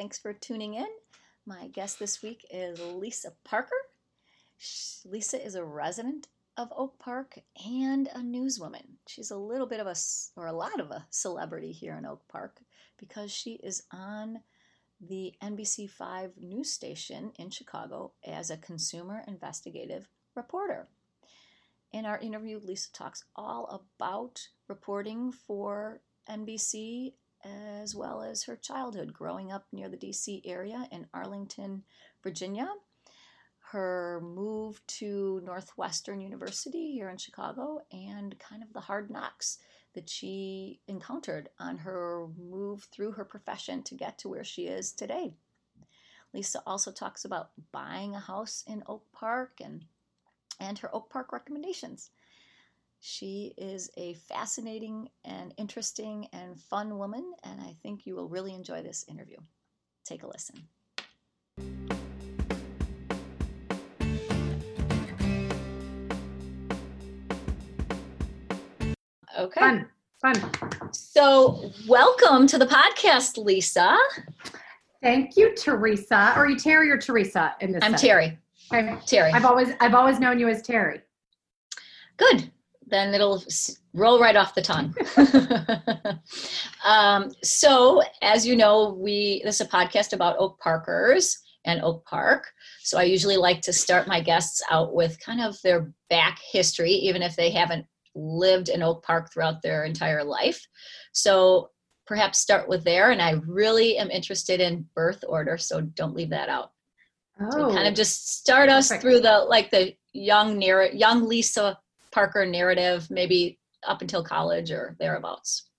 Thanks for tuning in. My guest this week is Lisa Parker. Lisa is a resident of Oak Park and a newswoman. She's a little bit of a, or a lot of a celebrity here in Oak Park because she is on the NBC5 news station in Chicago as a consumer investigative reporter. In our interview, Lisa talks all about reporting for NBC as well as her childhood growing up near the DC area in Arlington, Virginia, her move to Northwestern University here in Chicago, and kind of the hard knocks that she encountered on her move through her profession to get to where she is today. Lisa also talks about buying a house in Oak Park and and her Oak Park recommendations. She is a fascinating and interesting and fun woman, and I think you will really enjoy this interview. Take a listen. Okay. Fun, fun. So, welcome to the podcast, Lisa. Thank you, Teresa. Are you Terry or Teresa in this? I'm setting? Terry. Okay. Terry. I've always I've always known you as Terry. Good. Then it'll roll right off the tongue. um, so, as you know, we this is a podcast about Oak Parkers and Oak Park. So, I usually like to start my guests out with kind of their back history, even if they haven't lived in Oak Park throughout their entire life. So, perhaps start with there. And I really am interested in birth order, so don't leave that out. So Oh, kind of just start us perfect. through the like the young near young Lisa Parker narrative, maybe up until college or thereabouts.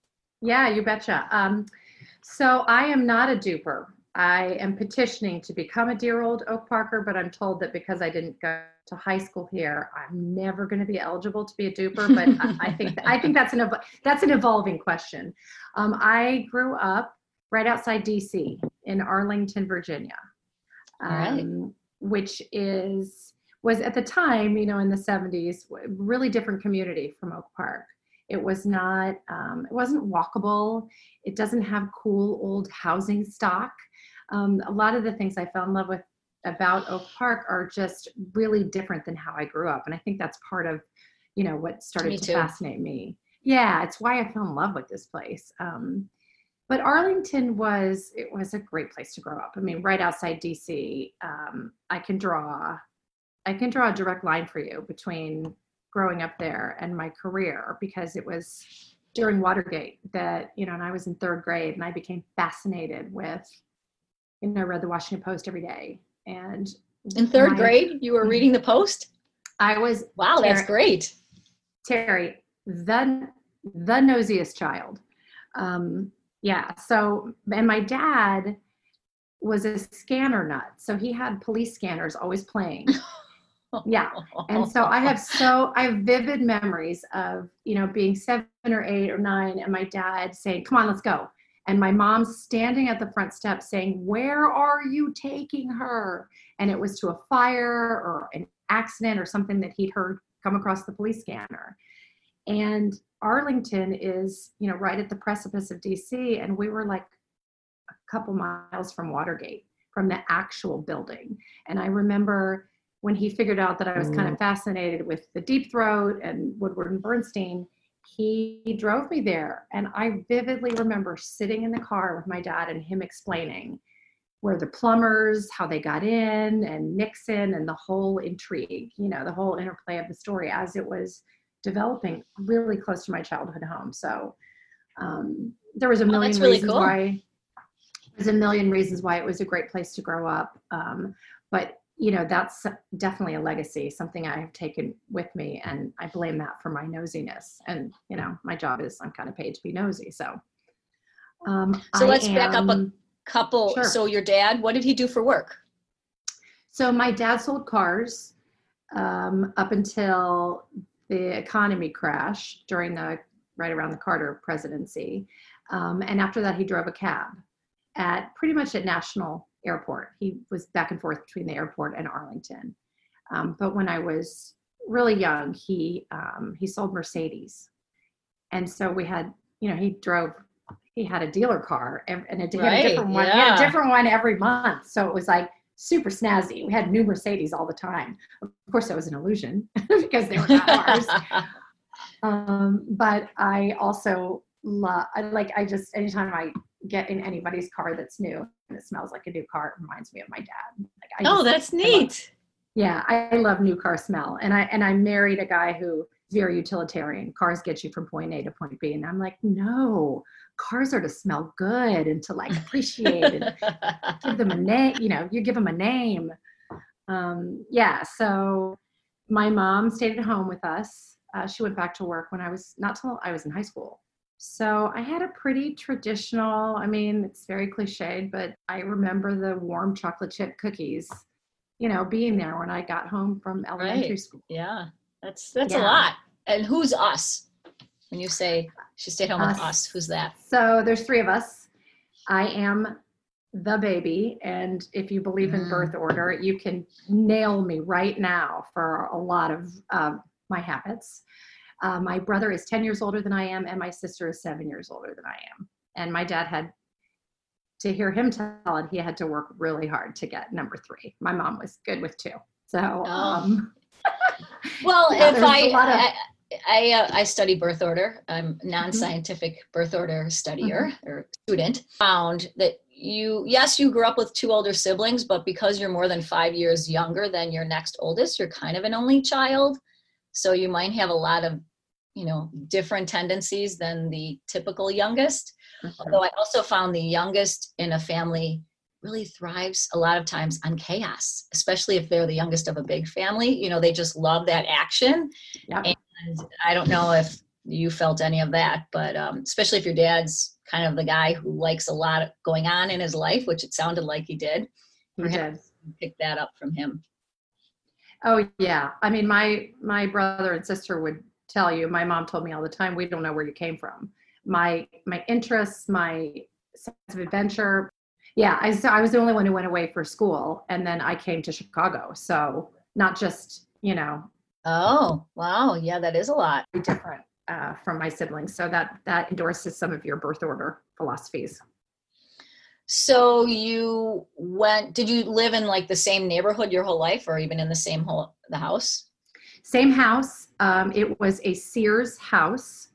yeah, you betcha. Um, so I am not a DOOPer. I am petitioning to become a dear old Oak Parker, but I'm told that because I didn't go to high school here, I'm never going to be eligible to be a DOOPer. But I, I think I think that's an ev- that's an evolving question. Um, I grew up right outside DC in Arlington, Virginia. All right. um, which is was at the time, you know, in the 70s, really different community from Oak Park. It was not, um, it wasn't walkable. It doesn't have cool old housing stock. Um, a lot of the things I fell in love with about Oak Park are just really different than how I grew up, and I think that's part of, you know, what started Me to too. fascinate me. Yeah, it's why I fell in love with this place. Um, but Arlington was it was a great place to grow up. I mean, right outside DC. Um, I can draw, I can draw a direct line for you between growing up there and my career because it was during Watergate that you know, and I was in third grade and I became fascinated with, you know, I read the Washington Post every day and In third my- grade, you were reading the Post. I was Wow, that's great. Terry, the the nosiest child. Um, yeah. So, and my dad was a scanner nut, so he had police scanners always playing. Yeah. And so I have so I have vivid memories of you know being seven or eight or nine, and my dad saying, "Come on, let's go," and my mom standing at the front step saying, "Where are you taking her?" And it was to a fire or an accident or something that he'd heard come across the police scanner. And Arlington is you know right at the precipice of DC, and we were like a couple miles from Watergate, from the actual building. And I remember when he figured out that I was kind of fascinated with the Deep Throat and Woodward and Bernstein, he drove me there. And I vividly remember sitting in the car with my dad and him explaining where the plumbers, how they got in, and Nixon, and the whole intrigue, you know, the whole interplay of the story as it was developing really close to my childhood home. So um, there was a Oh, million that's really reasons cool. why. There's a million reasons why it was a great place to grow up. Um, but you know that's definitely a legacy something i have taken with me and i blame that for my nosiness and you know my job is i'm kind of paid to be nosy so Um, So I let's back up a- Couple. Sure. So your dad, what did he do for work? So my dad sold cars um, up until the economy crash during the right around the Carter presidency, um, and after that he drove a cab at pretty much at National Airport. He was back and forth between the airport and Arlington. Um, but when I was really young, he um, he sold Mercedes, and so we had you know he drove. He had a dealer car and, a, he had a different one. He had yeah. a different one every month. So it was like super snazzy. We had new Mercedes all the time. Of course, that was an illusion because they were not ours. Um, but I also love, I like, I just, anytime I get in anybody's car that's new and it smells like a new car, it reminds me of my dad. Like, I oh, just- that's I love- neat. yeah, I love new car smell. And I, and I married a guy who is very utilitarian. Cars get you from point A to point B. And I'm like, no, cars are to smell good and to like appreciate and give them a name you know you give them a name um, yeah so my mom stayed at home with us uh, she went back to work when i was not till i was in high school so i had a pretty traditional i mean it's very cliched but i remember the warm chocolate chip cookies you know being there when i got home from elementary Right. school yeah, that's that's a lot. And who's us? When you say she stayed home with Us. us, who's that? So there's three of us. I am the baby, and if you believe in Mm. birth order, you can nail me right now for a lot of uh, my habits. Uh, my brother is 10 years older than I am, and my sister is seven years older than I am. And my dad had to hear him tell it, he had to work really hard to get number three. My mom was good with two. So, Oh. um, Well, Yeah, if I of- I I, uh, I study birth order. I'm non-scientific birth order studier or student. Found that you yes you grew up with two older siblings, but because you're more than five years younger than your next oldest, you're kind of an only child. So you might have a lot of you know different tendencies than the typical youngest. Although I also found the youngest in a family really thrives a lot of times on chaos, especially if they're the youngest of a big family. You know, they just love that action. Yep. And I don't know if you felt any of that, but um, especially if your dad's kind of the guy who likes a lot going on in his life, which it sounded like he did. he perhaps-. Pick that up from him. Oh yeah. I mean my my brother and sister would tell you, my mom told me all the time, we don't know where you came from. My my interests, my sense of adventure. Yeah, I so I was the only one who went away for school and then I came to Chicago. So not just, you know, Oh, wow. Yeah, that is a lot. different uh, from my siblings. So that that endorses some of your birth order philosophies. So you went, did you live in like the same neighborhood your whole life or even in the same whole, the house? Same house. Um, it was a Sears house.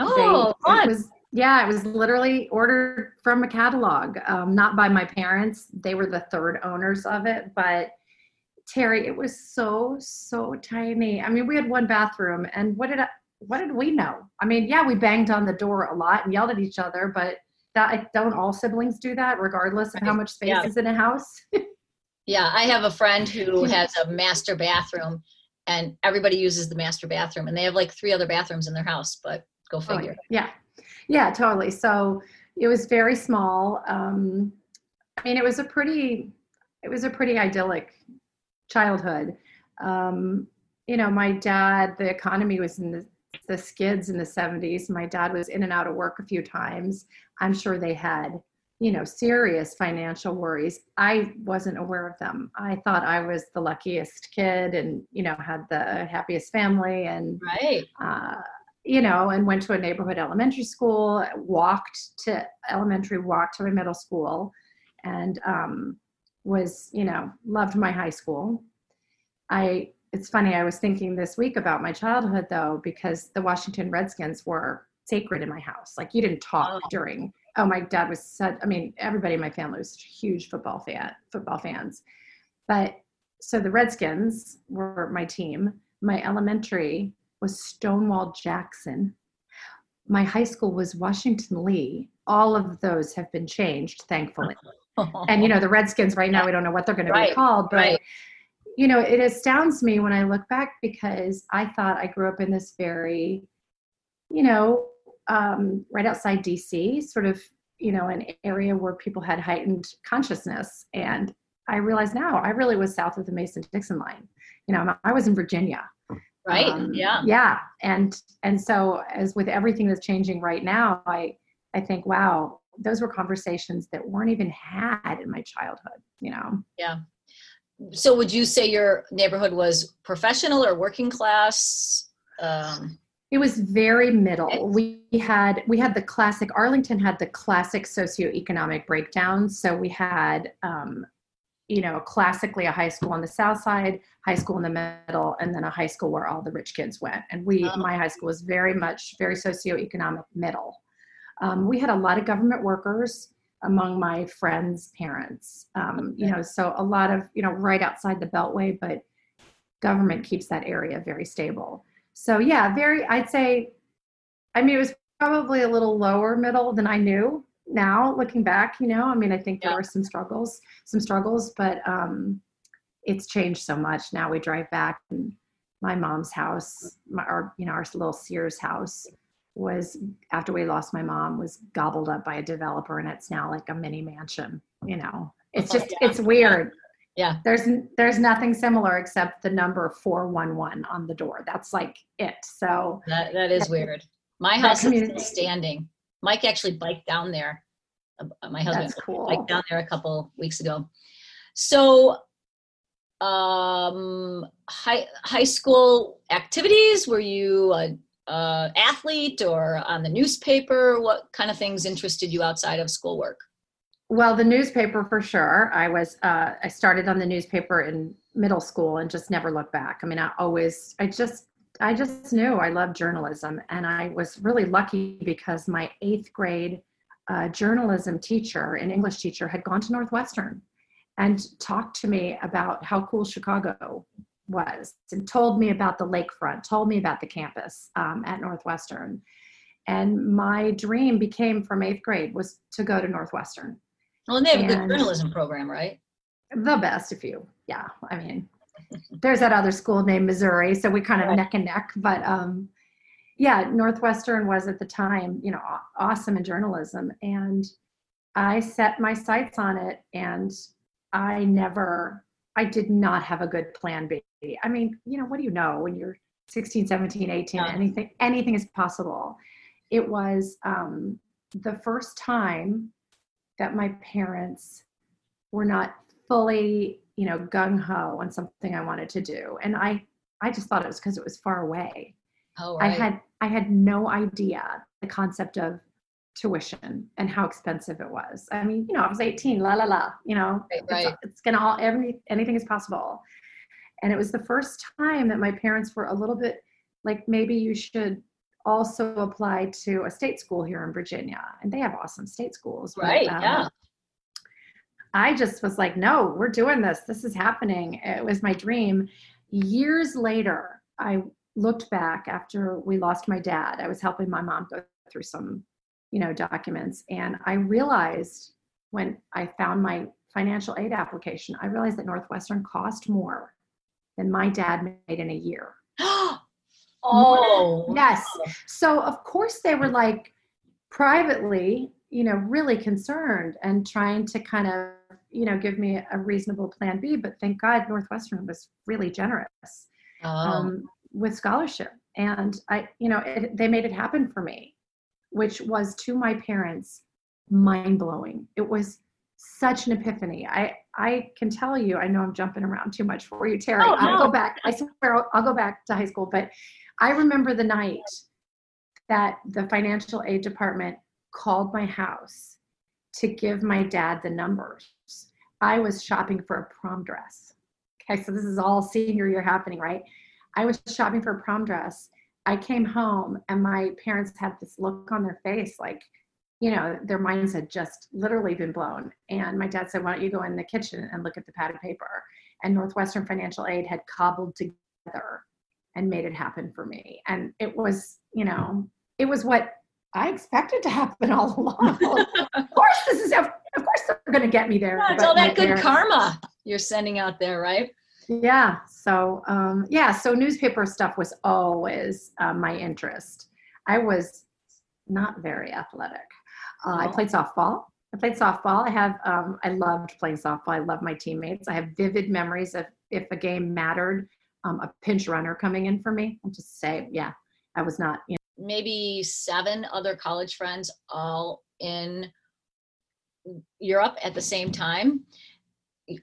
Oh, They- fun. It was, yeah, it was literally ordered from a catalog, um, not by my parents. They were the third owners of it, but Terry, it was so so tiny. I mean, we had one bathroom, and what did I, what did we know? I mean, yeah, we banged on the door a lot and yelled at each other, but that don't all siblings do that, regardless of how much space Yeah. is in a house? Yeah, I have a friend who has a master bathroom and everybody uses the master bathroom and they have like three other bathrooms in their house, but go Oh, figure. yeah, yeah, totally. So it was very small. Um, I mean, it was a pretty, it was a pretty idyllic childhood. Um, you know, my dad, the economy was in the, the skids in the 70s. My dad was in and out of work a few times. I'm sure they had, you know, serious financial worries. I wasn't aware of them. I thought I was the luckiest kid and, you know, had the happiest family and Right. uh, you know, and went to a neighborhood elementary school, walked to elementary, walked to my middle school, and um, was, you know, loved my high school. I, it's funny, I was thinking this week about my childhood though, because the Washington Redskins were sacred in my house. Like you didn't talk Oh. during, oh, my dad was such, I mean, everybody in my family was huge football fan, football fans. But so the Redskins were my team. My elementary was Stonewall Jackson. My high school was Washington Lee. All of those have been changed, thankfully. And you know, the Redskins right now, we don't know what they're going to Right, be called, but right. you know, it astounds me when I look back because I thought I grew up in this very, you know, um, right outside DC, sort of you know, an area where people had heightened consciousness. And I realize now I really was south of the Mason Dixon line. You know, I was in Virginia. Right. Um, yeah. Yeah. And and so as with everything that's changing right now, I I think, wow, those were conversations that weren't even had in my childhood, you know. Yeah. So would you say your neighborhood was professional or working class? Um, it was very middle. We had we had the classic Arlington had the classic socioeconomic breakdown. So we had um, you know, classically a high school on the south side, high school in the middle, and then a high school where all the rich kids went. And we, oh. my high school was very much very socioeconomic middle. Um, we had a lot of government workers among my friends' parents. Um, you know, so a lot of you know right outside the Beltway, but government keeps that area very stable. So yeah, very. I'd say, I mean, it was probably a little lower middle than I knew now looking back you know i mean i think there were some struggles some struggles but um it's changed so much now we drive back and my mom's house my, our you know our little sears house was after we lost my mom was gobbled up by a developer and it's now like a mini mansion you know it's just yeah. it's weird yeah there's there's nothing similar except the number 411 on the door that's like it so that, that is weird my house is standing Mike actually biked down there. Uh, my husband cool. biked down there a couple weeks ago. So, um, high high school activities. Were you a, a athlete or on the newspaper? What kind of things interested you outside of schoolwork? Well, the newspaper for sure. I was uh, I started on the newspaper in middle school and just never looked back. I mean, I always I just I just knew I loved journalism, and I was really lucky because my eighth grade uh, journalism teacher, an English teacher, had gone to Northwestern and talked to me about how cool Chicago was, and told me about the lakefront, told me about the campus um, at Northwestern, and my dream became from eighth grade was to go to Northwestern. Well, and they have and a good journalism program, right? The best, if you, yeah. I mean, there's that other school named Missouri, so we kind of right. neck and neck. But um, yeah, Northwestern was at the time, you know, awesome in journalism, and I set my sights on it, and I never, I did not have a good plan B. I mean, you know, what do you know when you're 16, 17, 18? Yeah. Anything, anything is possible. It was um, the first time that my parents were not fully you know gung ho on something I wanted to do, and I I just thought it was because it was far away. Oh, right. I had I had no idea the concept of tuition and how expensive it was. I mean, you know, I was 18, la la la, you know, right, right. It's, it's, gonna all every anything is possible. And it was the first time that my parents were a little bit like maybe you should also apply to a state school here in Virginia. And they have awesome state schools. Right. But, um, yeah. I just was like, no, we're doing this. This is happening. It was my dream. Years later, I looked back after we lost my dad. I was helping my mom go through some, you know, documents. And I realized when I found my financial aid application, I realized that Northwestern cost more than my dad made in a year. oh, yes. So, of course, they were like, privately, you know, really concerned and trying to kind of you know, give me a reasonable plan B. But thank God Northwestern was really generous oh. um, with scholarship. And I, you know, it, they made it happen for me, which was to my parents mind blowing. It was such an epiphany. I, I can tell you, I know I'm jumping around too much for you, Terry. Oh, no. I'll go back. I swear I'll, I'll go back to high school. But I remember the night that the financial aid department called my house to give my dad the numbers I was shopping for a prom dress. Okay, so this is all senior year happening, right? I was shopping for a prom dress. I came home and my parents had this look on their face like, you know, their minds had just literally been blown. And my dad said, Why don't you go in the kitchen and look at the pad of paper? And Northwestern Financial Aid had cobbled together and made it happen for me. And it was, you know, it was what I expected to happen all along. of course, this is of, course they're going to get me there. Yeah, it's all that good parents, karma you're sending out there, right? Yeah. So um, yeah. So newspaper stuff was always uh, my interest. I was not very athletic. Uh, I played softball. I played softball. I have, um, I loved playing softball. I love my teammates. I have vivid memories of if a game mattered, um, a pinch runner coming in for me. I'll just say, yeah, I was not, you know. maybe seven other college friends all in Europe at the same time.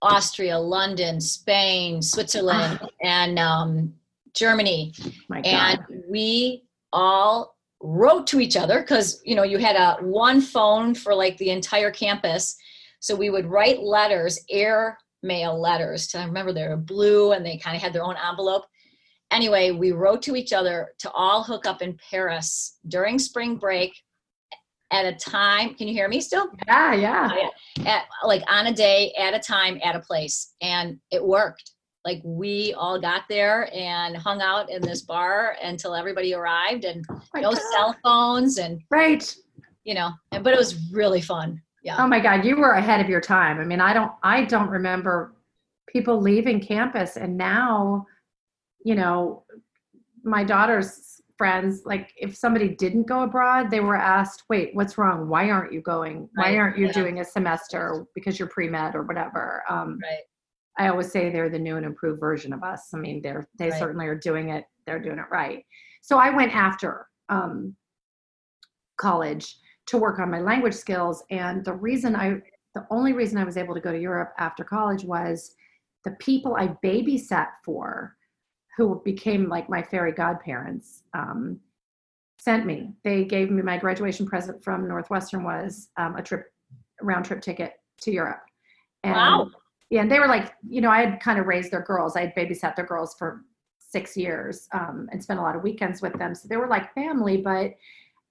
Austria, London, Spain, Switzerland, and um, Germany. and we all wrote to each other because you know you had a one phone for like the entire campus so we would write letters air mail letters to I remember they were blue and they kind of had their own envelope anyway we wrote to each other to all hook up in paris during spring break at a time can you hear me still Yeah, oh, yeah. at like on a day at a time at a place and it worked like we all got there and hung out in this bar until everybody arrived and oh My no God. cell phones and Right. you know and, but it was really fun yeah Oh my God, you were ahead of your time. I mean, I don't, I don't remember people leaving campus, and now, you know, my daughter's friends, like if somebody didn't go abroad, they were asked, "Wait, what's wrong? Why aren't you going? Why aren't you yeah. doing a semester because you're pre med or whatever?" Um, right I always say they're the new and improved version of us. I mean, they're they Right. certainly are doing it. They're doing it right. So I went after um, college to work on my language skills, and the reason I, the only reason I was able to go to Europe after college was the people I babysat for, who became like my fairy godparents. Um, sent me. They gave me my graduation present from Northwestern was um, a trip, round trip ticket to Europe. And Wow. yeah, and they were like, you know, I had kind of raised their girls. I had babysat their girls for six years um, and spent a lot of weekends with them. So they were like family. But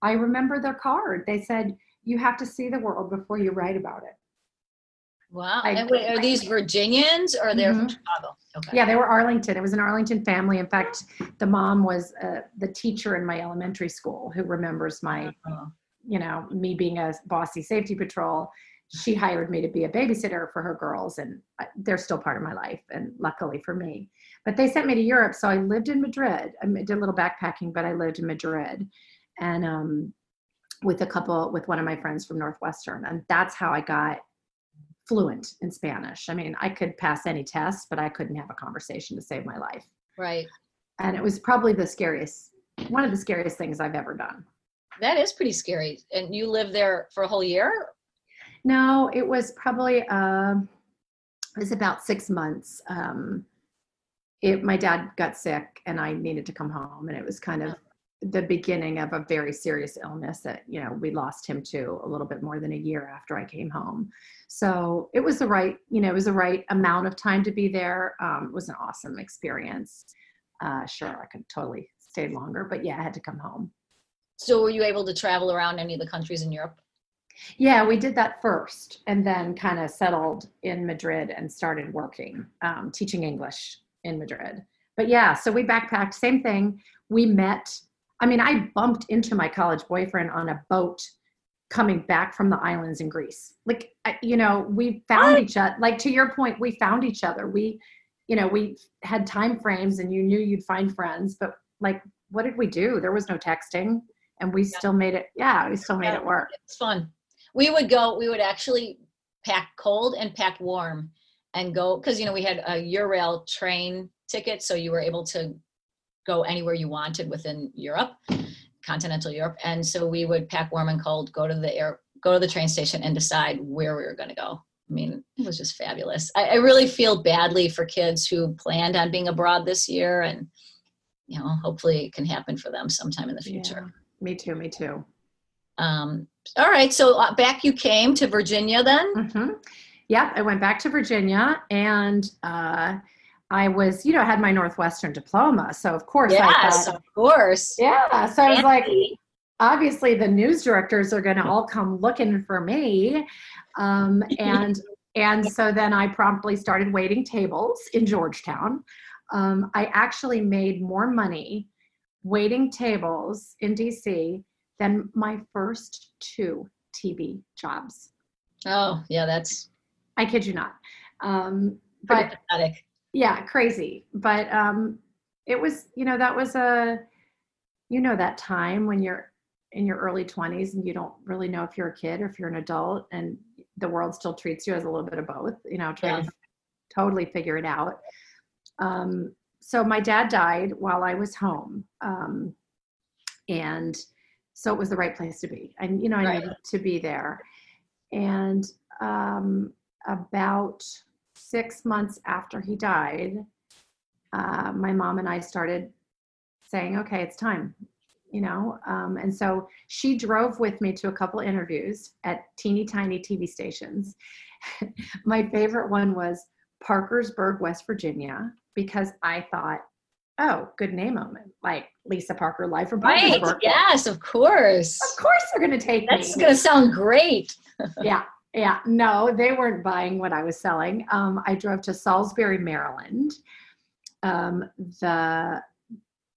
I remember their card. They said, "You have to see the world before you write about it." wow I- and wait, are these virginians or they're from Mhm. chicago okay Yeah, they were Arlington. It was an Arlington family. In fact, the mom was uh, the teacher in my elementary school who remembers my Oh, you know, me being a bossy safety patrol, she hired me to be a babysitter for her girls, and they're still part of my life, and luckily for me. But they sent me to Europe, so I lived in Madrid. I did a little backpacking, but I lived in Madrid, and um, with a couple, with one of my friends from Northwestern, and that's how I got fluent in Spanish. I mean, I could pass any test, but I couldn't have a conversation to save my life, right and it was probably the scariest, one of the scariest things I've ever done. that is pretty scary and you lived there for a whole year No, it was probably um it was about six months. Um, it my dad got sick and I needed to come home, and it was kind of the beginning of a very serious illness that you know we lost him to a little bit more than a year after I came home. So it was the right you know it was the right amount of time to be there. Um, it was an awesome experience. Uh, sure, I could totally stayed longer, but yeah, I had to come home. so were you able to travel around any of the countries in europe Yeah, we did that first and then kind of settled in Madrid and started working, um, teaching English in Madrid. But yeah, so we backpacked, same thing. We met, I mean, I bumped into my college boyfriend on a boat coming back from the islands in Greece. Like, you know, we found What? each other, like to your point, we found each other. We, you know, we had time frames and you knew you'd find friends, but like, what did we do? There was no texting and we still made it, yeah, we still made Yeah. it work. it's fun we would go we would actually pack cold and pack warm and go because you know we had a eurail train ticket so you were able to go anywhere you wanted within europe continental europe. And so we would pack warm and cold go to the air go to the train station and decide where we were going to go. I mean it was just fabulous. I, I really feel badly for kids who planned on being abroad this year and you know hopefully it can happen for them sometime in the future. Yeah, me too, me too. um, all right, so uh, back you came to Virginia then. hmm Yep, I went back to Virginia and uh, I was, you know, had my Northwestern diploma. So, of course, I Yes, thought, of course. yeah. So I was like, obviously, the news directors are going to all come looking for me. Um, and and so then I promptly started waiting tables in Georgetown. Um, I actually made more money waiting tables in DC than my first two TV jobs. oh, yeah, that's I kid you not. Um, but pathetic. Yeah, crazy. But um, it was, you know, that was a, you know, that time when you're in your early 20s and you don't really know if you're a kid or if you're an adult and the world still treats you as a little bit of both you know trying to totally figure it out um, so my dad died while i was home um, and so it was the right place to be and you know i Right. needed to be there and um, about six months after he died uh, my mom and i started saying okay it's time you know um, and so she drove with me to a couple interviews at teeny tiny tv stations my favorite one was parkersburg west virginia because i thought oh good name moment like lisa parker live from Right. Yes, of course. of course they're going to take That's me going to sound great. yeah yeah no they weren't buying what i was selling. Um, i drove to salisbury maryland. Um, the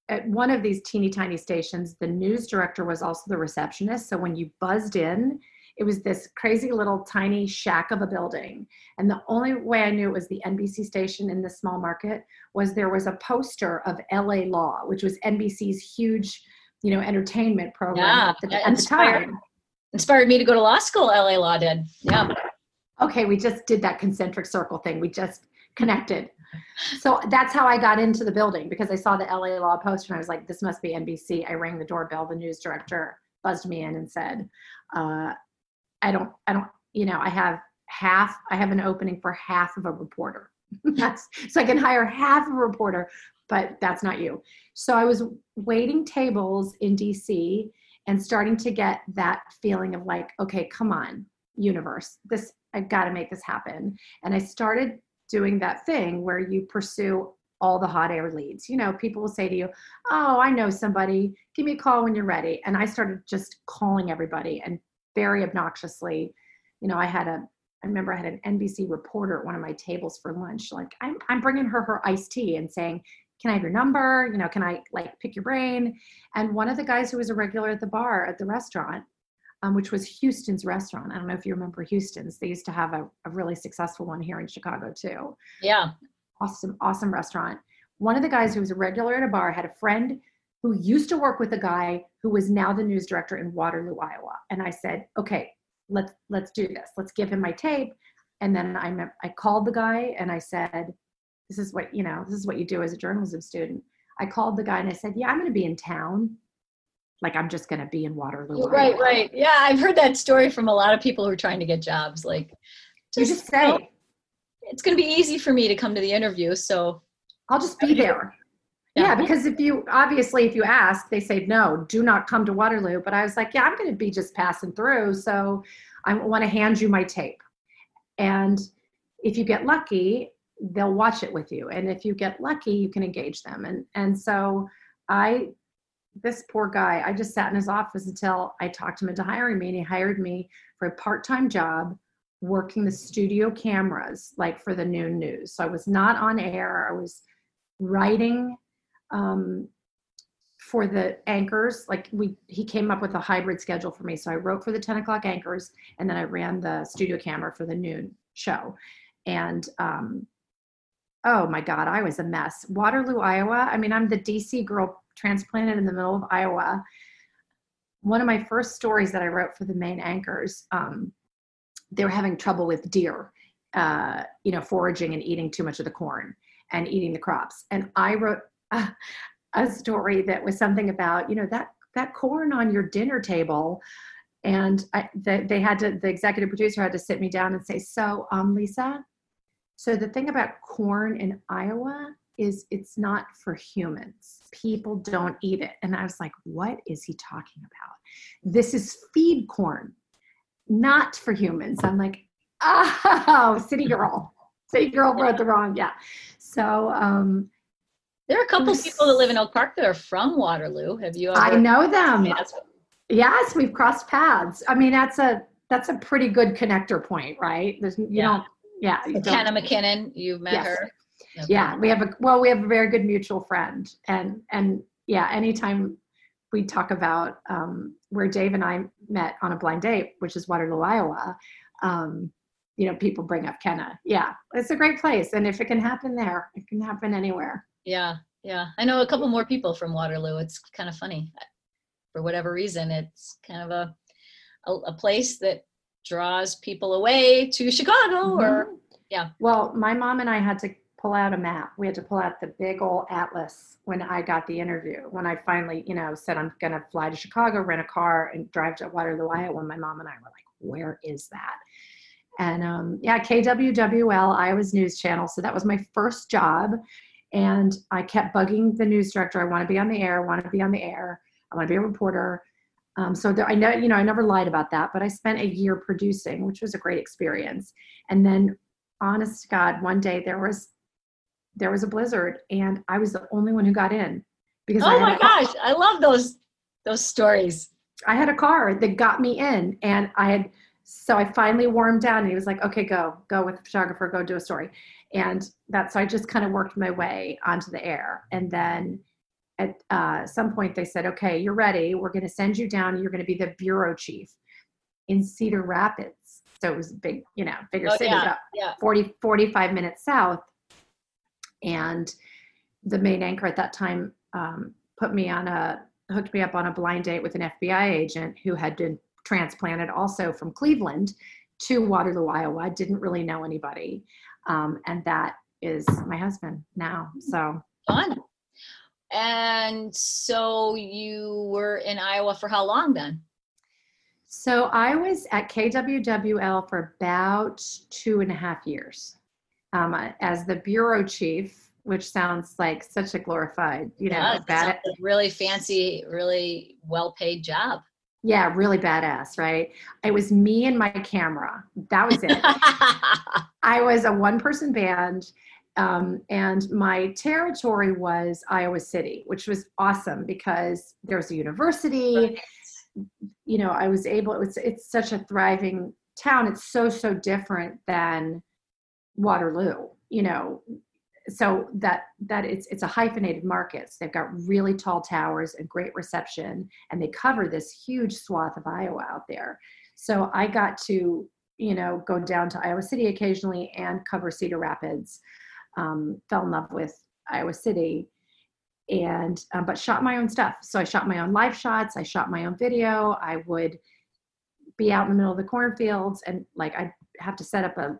at one of these teeny tiny stations the news director was also the receptionist. So when you buzzed in it was this crazy little tiny shack of a building. And the only way i knew it was the nbc station in this small market was there was a poster of la law which was nbc's huge you know entertainment program Yeah, at the, at the time Inspired me to go to law school, LA Law did. Yeah. okay, we just did that concentric circle thing. We just connected. So that's how I got into the building because I saw the LA Law poster and I was like, this must be NBC. I rang the doorbell. The news director buzzed me in and said, uh, I don't, I don't, you know, I have half, I have an opening for half of a reporter. that's so I can hire half a reporter, but that's not you. So I was waiting tables in DC and starting to get that feeling of like, okay, come on, universe, this I've got to make this happen. And I started doing that thing where you pursue all the hot air leads. You know, people will say to you, "Oh, I know somebody. Give me a call when you're ready." And I started just calling everybody and very obnoxiously, you know, I had a I remember I had an NBC reporter at one of my tables for lunch. Like, I'm I'm bringing her her iced tea and saying, "Can I have your number? You know, can I like pick your brain?" And one of the guys who was a regular at the bar at the restaurant um, which was Houston's restaurant. I don't know if you remember Houston's. They used to have a, a really successful one here in Chicago too. Yeah. Awesome, awesome restaurant. One of the guys who was a regular at a bar had a friend who used to work with a guy who was now the news director in Waterloo, Iowa. And I said, okay, let's let's do this. Let's give him my tape. And then I I called the guy and I said, this is what you know. This is what you do as a journalism student. I called the guy and I said, yeah, I'm going to be in town. Like I'm just going to be in Waterloo. Right, Iowa." right. Yeah, I've heard that story from a lot of people who are trying to get jobs. Like, You just, just say, you know, it's going to be easy for me to come to the interview. So, I'll just be there. Yeah. because if you obviously if you ask, they say no, do not come to Waterloo. But I was like, yeah, I'm going to be just passing through, so I want to hand you my tape. And if you get lucky, they'll watch it with you. And if you get lucky, you can engage them. And and so I this poor guy, I just sat in his office until I talked him into hiring me, and he hired me for a part-time job working the studio cameras like for the noon news. So I was not on air. I was writing um, for the anchors. Like we, he came up with a hybrid schedule for me. So I wrote for the 10 o'clock anchors and then I ran the studio camera for the noon show. And um, oh my God, I was a mess. Waterloo, Iowa. I mean, I'm the DC girl transplanted in the middle of Iowa. One of my first stories that I wrote for the main anchors, um, they were having trouble with deer, uh, you know, foraging and eating too much of the corn and eating the crops. And I wrote a, a story that was something about, you know, that that corn on your dinner table. And I, they, they had to, the executive producer had to sit me down and say, so, um, Lisa, so the thing about corn in Iowa is it's not for humans. People don't eat it. And I was like, what is he talking about? This is feed corn, not for humans. I'm like, oh, city girl. City girl wrote the wrong. Yeah. So um, there are a couple was- people that live in Oak Park that are from Waterloo. Have you ever? I know them. Yeah, that's- Yes, we've crossed paths. I mean, that's a that's a pretty good connector point, right? There's you Yeah. don't yeah, you Kenna McKinnon, you've met Yes. her. yeah we have a well we have a very good mutual friend and and yeah anytime we talk about um, where dave and i met on a blind date which is waterloo iowa um, you know people bring up kenna yeah it's a great place and if it can happen there it can happen anywhere Yeah, yeah. I know a couple more people from Waterloo. It's kind of funny. for whatever reason, it's kind of a a, a place that draws people away to Chicago or Mhm. yeah. Well, my mom and I had to pull out a map. We had to pull out the big old atlas when I got the interview. When I finally, you know, said I'm going to fly to Chicago, rent a car, and drive to Waterloo, Iowa. When my mom and I were like, "Where is that?" And um, yeah, KWWL, Iowa's news channel. So that was my first job, and I kept bugging the news director. I want to be on the air. I want to be on the air. I want to be a reporter. Um, so there, I know, you know, I never lied about that. But I spent a year producing, which was a great experience. And then honest to God, one day there was there was a blizzard and I was the only one who got in because Oh my gosh, I love those those stories. I had a car that got me in and I had so I finally warmed down and he was like, okay, go, go with the photographer, go do a story. And that's so I just kind of worked my way onto the air. And then at uh, some point they said, okay, you're ready. We're going to send you down. You're going to be the bureau chief in Cedar Rapids. So it was a big, you know, bigger Oh, city, yeah, about yeah. 40, 45 minutes south. And the main anchor at that time um, put me on a, hooked me up on a blind date with an FBI agent who had been transplanted also from Cleveland to Waterloo, Iowa. Didn't really know anybody. Um, and that is my husband now. So Fun. And so you were in Iowa for how long then? So I was at KWWL for about two and a half years um, as the bureau chief, which sounds like such a glorified, you know, Yeah, bad, really fancy, really well paid job. yeah, really badass, right? It was me and my camera. That was it. I was a one person band. Um, and my territory was Iowa City, which was awesome because there was a university. you know i was able it was it's such a thriving town. It's so so different than waterloo you know. So that that it's it's a hyphenated market. So they've got really tall towers and great reception and they cover this huge swath of iowa out there. So i got to you know go down to iowa city occasionally and cover cedar rapids um, fell in love with iowa city and um, but shot my own stuff. So i shot my own live shots i shot my own video i would be out in the middle of the cornfields and like i'd have to set up a,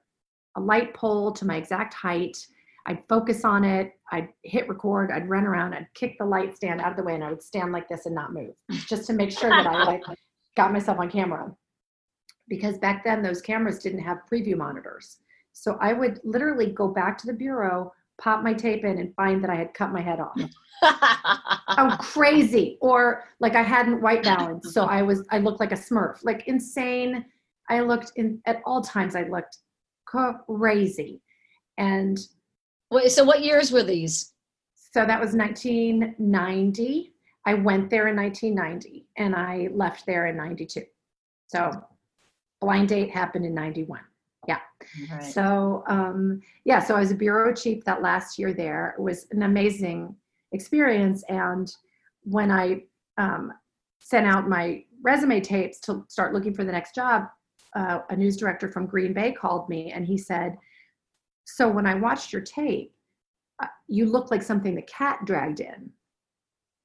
a light pole to my exact height. I'd focus on it i'd hit record i'd run around i'd kick the light stand out of the way and i would stand like this and not move just to make sure that i like got myself on camera. Because back then those cameras didn't have preview monitors so i would literally go back to the bureau pop my tape in and find that i had cut my head off I'm oh, crazy. Or like I hadn't white balance. So I was, I looked like a smurf, like insane. I looked in at all times, I looked crazy. And Wait, so what years were these? so that was 1990. I went there in 1990 and I left there in 92. So blind date happened in 91. Right. So um, yeah, so I was a bureau chief that last year there. It was an amazing experience. And when I um, sent out my resume tapes to start looking for the next job, uh, a news director from Green Bay called me and he said, "So when I watched your tape, uh, you look like something the cat dragged in."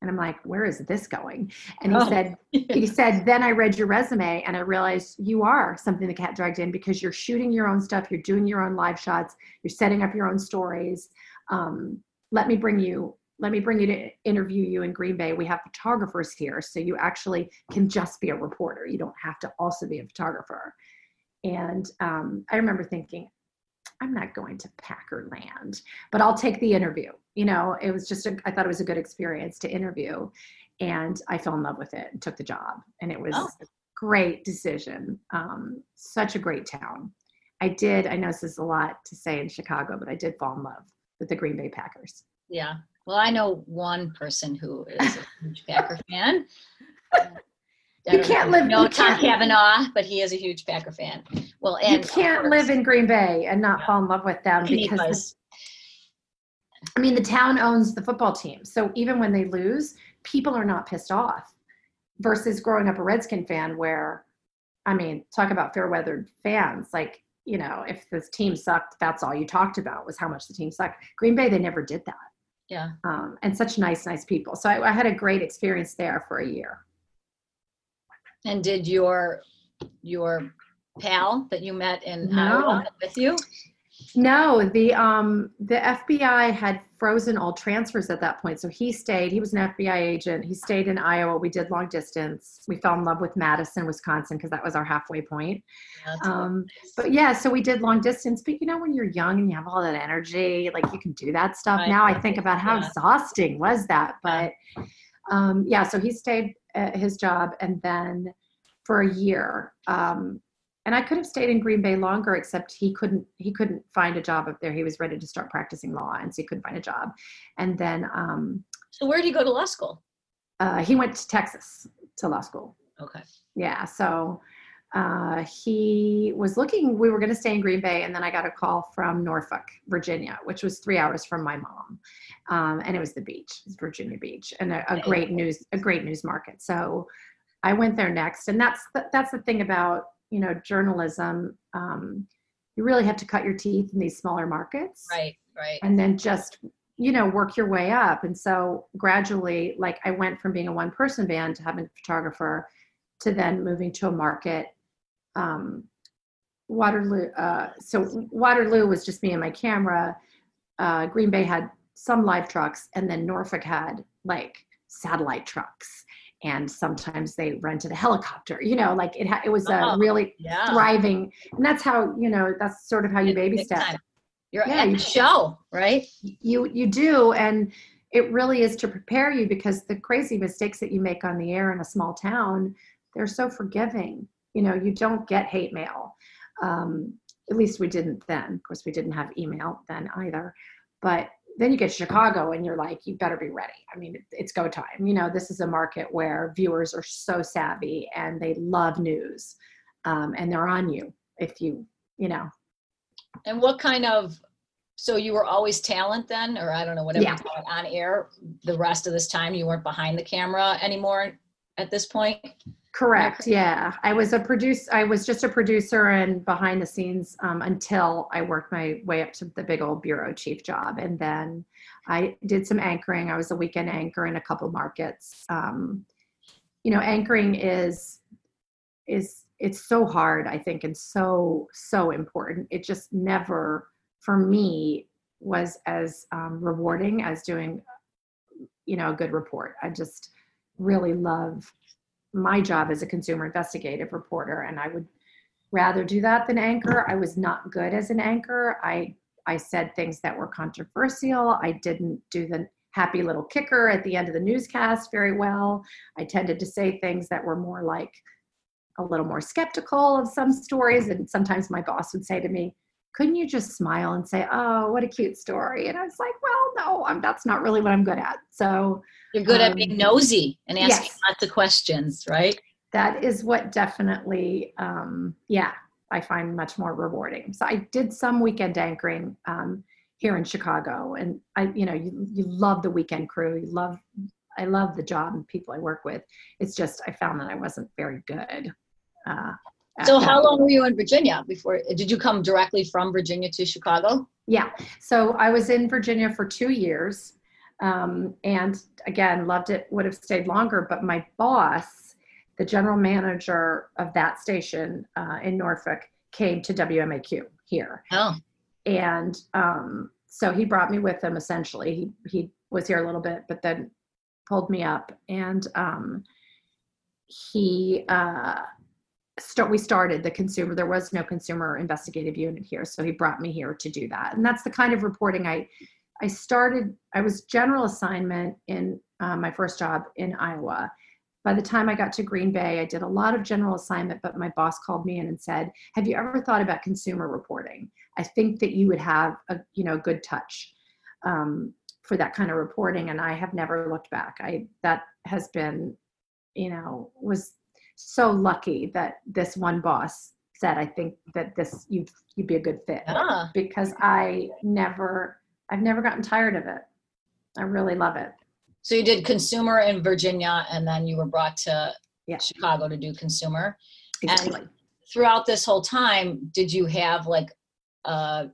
And I'm like, "Where is this going?" And he Oh. said, he said, then I read your resume and I realized you are something the cat dragged in because you're shooting your own stuff, you're doing your own live shots, you're setting up your own stories. Um, let me bring you, let me bring you to interview you in Green Bay. We have photographers here, so you actually can just be a reporter. You don't have to also be a photographer. And um, I remember thinking, I'm not going to Packer land, but I'll take the interview. You know, it was just, a, I thought it was a good experience to interview and I fell in love with it and took the job. And it was Oh. a great decision. Um, such a great town. I did, I know this is a lot to say in Chicago, but I did fall in love with the Green Bay Packers. Yeah. Well, I know one person who is a huge Packer fan. You can't live- No, Tom Cavanaugh, but he is a huge Packer fan. Well, and you can't live in Green Bay and not fall in love with them because the. I mean, the town owns the football team. So even when they lose, people are not pissed off. Versus growing up a Redskin fan, where, I mean, talk about fair weathered fans. Like, you know, if this team sucked, that's all you talked about was how much the team sucked. Green Bay, they never did that. Yeah. Um, and such nice, nice people. So I, I had a great experience there for a year. And did your your pal that you met in No. Iowa with you? No, the um the FBI had frozen all transfers at that point. So he stayed, he was an FBI agent. He stayed in Iowa. We did long distance. We fell in love with Madison, Wisconsin, because that was our halfway point. Um, but yeah, so we did long distance. But you know, when you're young and you have all that energy, like you can do that stuff. Now I think about how Yeah. exhausting was that. But um, yeah, so he stayed at his job and then for a year. Um, and I could have stayed in Green Bay longer, except he couldn't. He couldn't find a job up there. He was ready to start practicing law, and so he couldn't find a job. And then um, so where did he go to law school? uh, he went to Texas to law school Okay. yeah so uh, he was looking we were going to stay in green bay and then i got a call from norfolk virginia which was three hours from my mom. Um, and it was the beach was virginia beach and a, a great news a great news market. So i went there next and that's the, that's the thing about you know journalism. Um, you really have to cut your teeth in these smaller markets. Right, right. and then just you know work your way up. And so gradually like i went from being a one person band to having a photographer to then moving to a market um waterloo uh so waterloo was just me and my camera uh green bay had some live trucks and then norfolk had like satellite trucks and sometimes they rented a helicopter you know like it ha- it was a Oh, really Yeah. thriving and that's how you know that's sort of how you baby step. You're Yeah, you- show, right? you you do and it really is to prepare you because the crazy mistakes that you make on the air in a small town they're so forgiving you know you don't get hate mail. Um, at least we didn't then. Of course we didn't have email then either. But then you get chicago and you're like you better be ready. I mean it's go time. You know this is a market where viewers are so savvy and they love news um, and they're on you if you you know. And what kind of so you were always talent then, or I don't know, whatever Yeah. you call it, on air the rest of this time you weren't behind the camera anymore at this point? Correct. Yeah, I was a produce. I was just a producer and behind the scenes um, until I worked my way up to the big old bureau chief job, and then I did some anchoring. I was a weekend anchor in a couple markets. Um, you know, anchoring is is it's so hard. I think, and so so important. It just never, for me, was as um, rewarding as doing, you know, a good report. I just really love my job as a consumer investigative reporter and i would rather do that than anchor. I was not good as an anchor. I i said things that were controversial. I didn't do the happy little kicker at the end of the newscast very well. I tended to say things that were more like a little more skeptical of some stories and sometimes my boss would say to me couldn't you just smile and say oh what a cute story. And i was like well no I'm, that's not really what i'm good at. So You're good at Um, being nosy and asking yes. lots of questions, right? that is what definitely um yeah i find much more rewarding. So i did some weekend anchoring um here in chicago and i you know you, you love the weekend crew. You love i love the job and people i work with. It's just i found that i wasn't very good uh at So how long were you in Virginia before did you come directly from Virginia to Chicago? Yeah. So I was in Virginia for two years. Um, and again, loved it, would have stayed longer. But my boss, the general manager of that station uh, in Norfolk, came to WMAQ here. Oh, And um, so he brought me with him essentially. He, he was here a little bit, but then pulled me up. And um, he, uh, start we started the consumer there was no consumer investigative unit here so he brought me here to do that. And that's the kind of reporting i i started i was general assignment in uh, my first job in iowa. By the time i got to green bay i did a lot of general assignment but my boss called me in and said have you ever thought about consumer reporting? I think that you would have a you know good touch um, for that kind of reporting and i have never looked back. I that has been you know was so lucky that this one boss said i think that this you'd you'd be a good fit ah, because i never i've never gotten tired of it i really love it so you did consumer in Virginia and then you were brought to Yeah. Chicago to do consumer. exactly Throughout this whole time, did you have like a,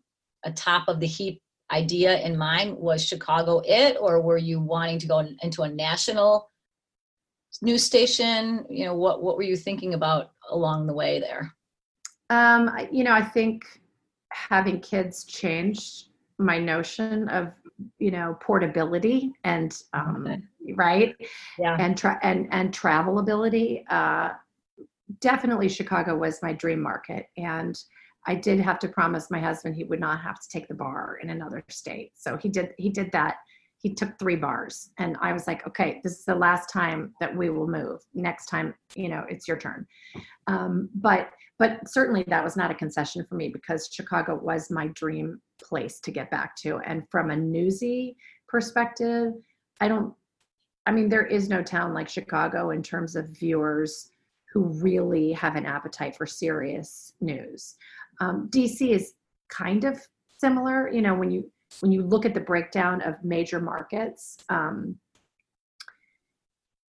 a top of the heap idea in mind? Was Chicago it, or were you wanting to go into a national news station? You know, what what were you thinking about along the way there? Um, you know, I think having kids changed my notion of you know portability and um, okay. right yeah and tra- and and travel ability uh, definitely chicago was my dream market and i did have to promise my husband he would not have to take the bar in another state so he did he did that he took three bars. And i was like okay this is the last time that we will move. Next time you know it's your turn. Um, but but certainly that was not a concession for me because chicago was my dream place to get back to. And from a newsy perspective i don't i mean there is no town like chicago in terms of viewers who really have an appetite for serious news. Um, dc is kind of similar you know when you when you look at the breakdown of major markets, um,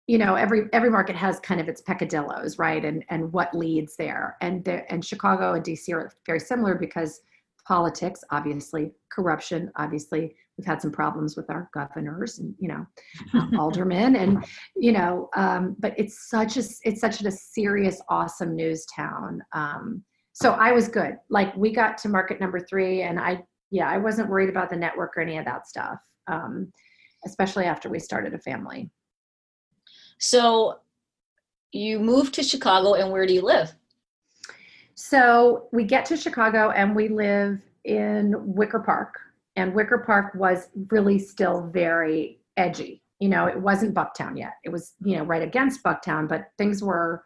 you know every every market has kind of its peccadillos right? And and what leads there. And there and chicago and dc are very similar because politics obviously corruption obviously we've had some problems with our governors and you know um, aldermen and you know um, but it's such a it's such a serious awesome news town. Um, so i was good. Like we got to market number three and i yeah, I wasn't worried about the network or any of that stuff, um, especially after we started a family. So you moved to Chicago, and where do you live? So we get to Chicago, and we live in Wicker Park. And Wicker Park was really still very edgy. You know, it wasn't Bucktown yet. It was, you know, right against Bucktown, but things were,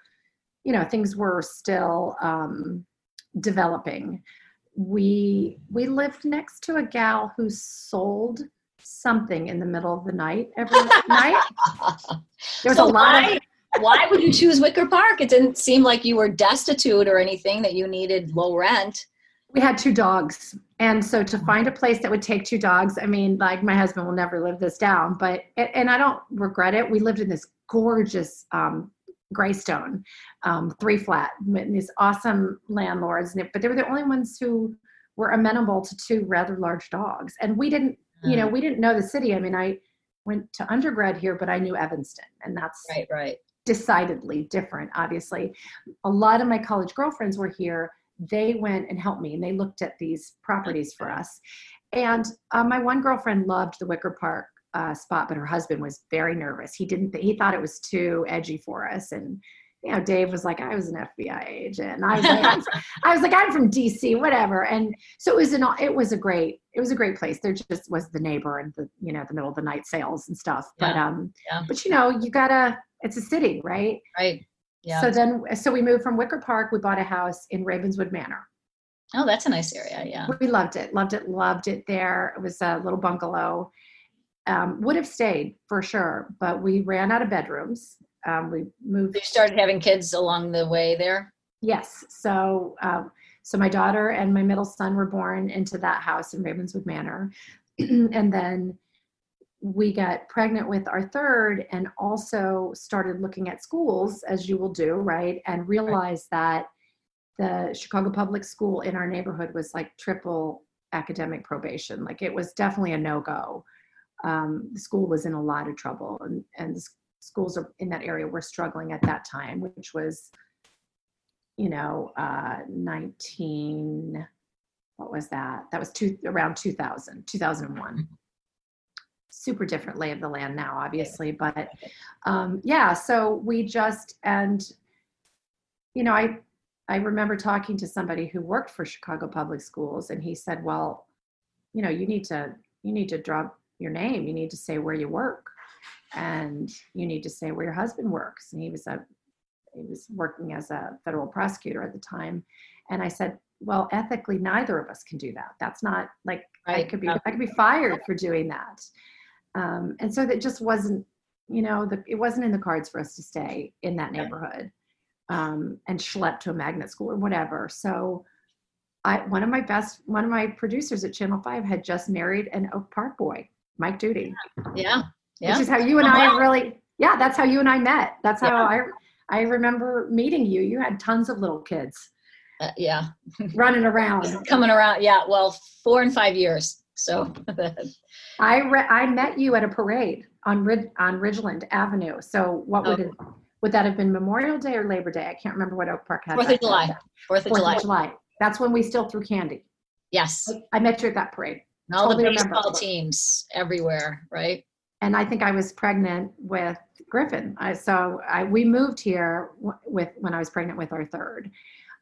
you know, things were still um, developing we we lived next to a gal who sold something in the middle of the night every night. There was so a lot why, of why would you choose Wicker Park? It didn't seem like you were destitute or anything that you needed low rent. We had two dogs. And so to find a place that would take two dogs, I mean, like my husband will never live this down, but and I don't regret it. We lived in this gorgeous um, Greystone, um, three flat, these awesome landlords, but they were the only ones who were amenable to two rather large dogs. And we didn't, you know, mm. we didn't know the city. I mean, I went to undergrad here, but I knew Evanston, and that's right, right, decidedly different. Obviously, a lot of my college girlfriends were here. They went and helped me, and they looked at these properties for us. And uh, my one girlfriend loved the Wicker Park uh, spot, but her husband was very nervous. He didn't. Th- he thought it was too edgy for us, and you know, Dave was like, I was an FBI agent. I was like, I'm from, I was like, I'm from DC, whatever. And so it was an, it was a great, it was a great place. There just was the neighbor and the, you know, the middle of the night sales and stuff. Yeah. But, um, yeah. but you know, you gotta, it's a city, right? Right. Yeah. So then, so we moved from Wicker Park. We bought a house in Ravenswood Manor. Oh, that's a nice area. Yeah. We loved it. Loved it. Loved it there. It was a little bungalow um, would have stayed for sure, but we ran out of bedrooms. Um, we moved. You started having kids along the way there. Yes. So, uh, so my daughter and my middle son were born into that house in Ravenswood Manor, and then we got pregnant with our third, and also started looking at schools as you will do, right? And realized that the Chicago Public School in our neighborhood was like triple academic probation. Like it was definitely a no go um, the school was in a lot of trouble and, and the schools in that area were struggling at that time which was you know uh, 19 what was that? That was two around 2000 2001 super different lay of the land now obviously but um, yeah so we just and you know i i remember talking to somebody who worked for chicago public schools and he said well you know you need to you need to drop your name. You need to say where you work, and you need to say where your husband works. And he was a he was working as a federal prosecutor at the time, and I said, well, ethically, neither of us can do that. That's not like right. I could be I could be fired for doing that. Um, and so that just wasn't, you know, the, it wasn't in the cards for us to stay in that neighborhood um, and schlep to a magnet school or whatever. So I, one of my best, one of my producers at Channel 5 had just married an Oak Park boy. Mike Duty. Yeah. Yeah. Which is how you and I really, yeah, that's how you and I met. That's how yeah. I, I remember meeting you. You had tons of little kids. Uh, yeah. running around. Coming around. Yeah. Well, four and five years. So I re- I met you at a parade on Rid- on Ridgeland Avenue. So what would Oh. it would that have been Memorial Day or Labor Day? I can't remember what Oak Park had. Fourth of July. Fourth of Fourth July. of July. That's when we still threw candy. Yes. I met you at that parade. And all Totally the remember. baseball teams everywhere, right? and I think I was pregnant with Griffin. I, so I, we moved here w- with when I was pregnant with our third,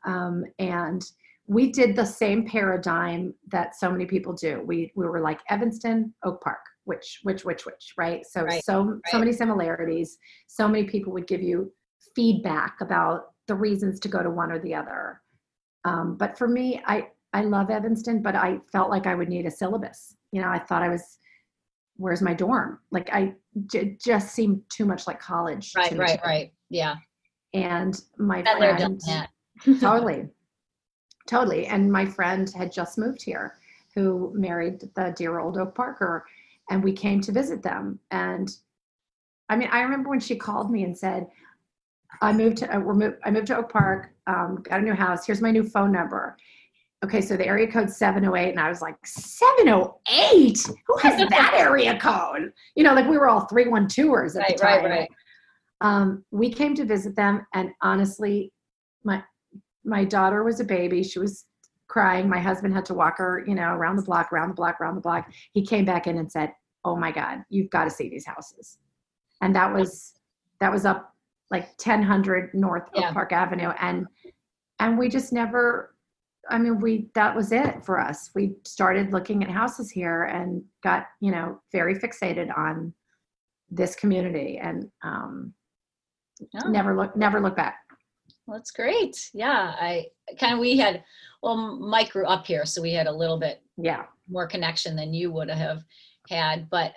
um, and we did the same paradigm that so many people do. We we were like Evanston, Oak Park, which which which which, right? So Right, so so many similarities. So many people would give you feedback about the reasons to go to one or the other. Um, but for me, I I love Evanston, but I felt like I would need a syllabus. You know, I thought I was where's my dorm? Like I j- just seemed too much like college. Right, right, right. Yeah. And my done friend, totally, totally. And my friend had just moved here, who married the dear old Oak Parker, and we came to visit them. And I mean, I remember when she called me and said, "I moved to uh, we're moved, I moved to Oak Park, um, got a new house. Here's my new phone number." Okay, so the area code 708, and I was like, 708? Who has that area code? You know, like we were all 312ers at Right, the time. right, right. Um, we came to visit them, and honestly, my my daughter was a baby. She was crying. My husband had to walk her, you know, around the block, around the block, around the block. He came back in and said, "Oh my God, you've got to see these houses," and that was that was up like 1000 North Yeah. Park Avenue, and and we just never. I mean, we that was it for us. We started looking at houses here and got you know very fixated on this community and um, Oh. never look never look back. Well, that's great. Yeah, I kind of we had well, Mike grew up here, so we had a little bit Yeah, more connection than you would have had. But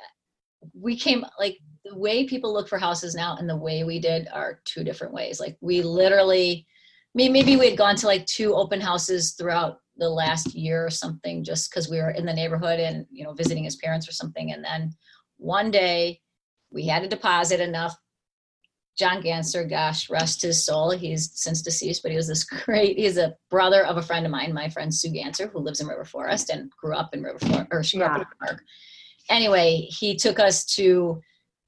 we came like the way people look for houses now and the way we did are two different ways. Like we literally, maybe maybe we had gone to like two open houses throughout the last year or something, just because we were in the neighborhood and you know visiting his parents or something. And then one day we had to deposit enough John Ganser, gosh, rest his soul. He's since deceased, but he was this great. He's a brother of a friend of mine, my friend Sue Ganser, who lives in River Forest and grew up in River Forest, or she grew up in River Park. Anyway, he took us to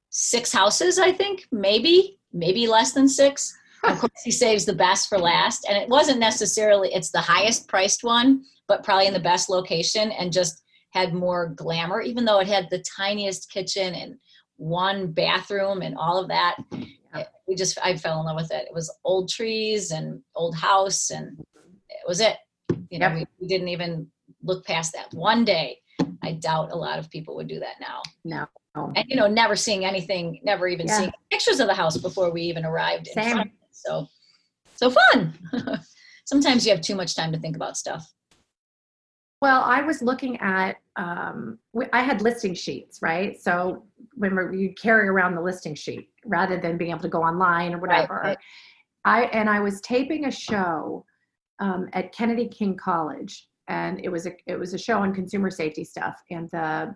six houses, I think, maybe, maybe less than six. Of course, he saves the best for last, and it wasn't necessarily it's the highest priced one, but probably in the best location, and just had more glamour, even though it had the tiniest kitchen and one bathroom and all of that Yeah. we just I fell in love with it. It was old trees and old house, and it was it. You know, Yep. we, we didn't even look past that. One day, I doubt a lot of people would do that now. no, And you know, never seeing anything, never even Yeah. seeing pictures of the house before we even arrived. In Same. Front of it. So, so fun. Sometimes you have too much time to think about stuff. Well, I was looking at, um, I had listing sheets, right? So when you carry around the listing sheet rather than being able to go online or whatever. right. I and I was taping a show um, at Kennedy King College, and it was a it was a show on consumer safety stuff, and the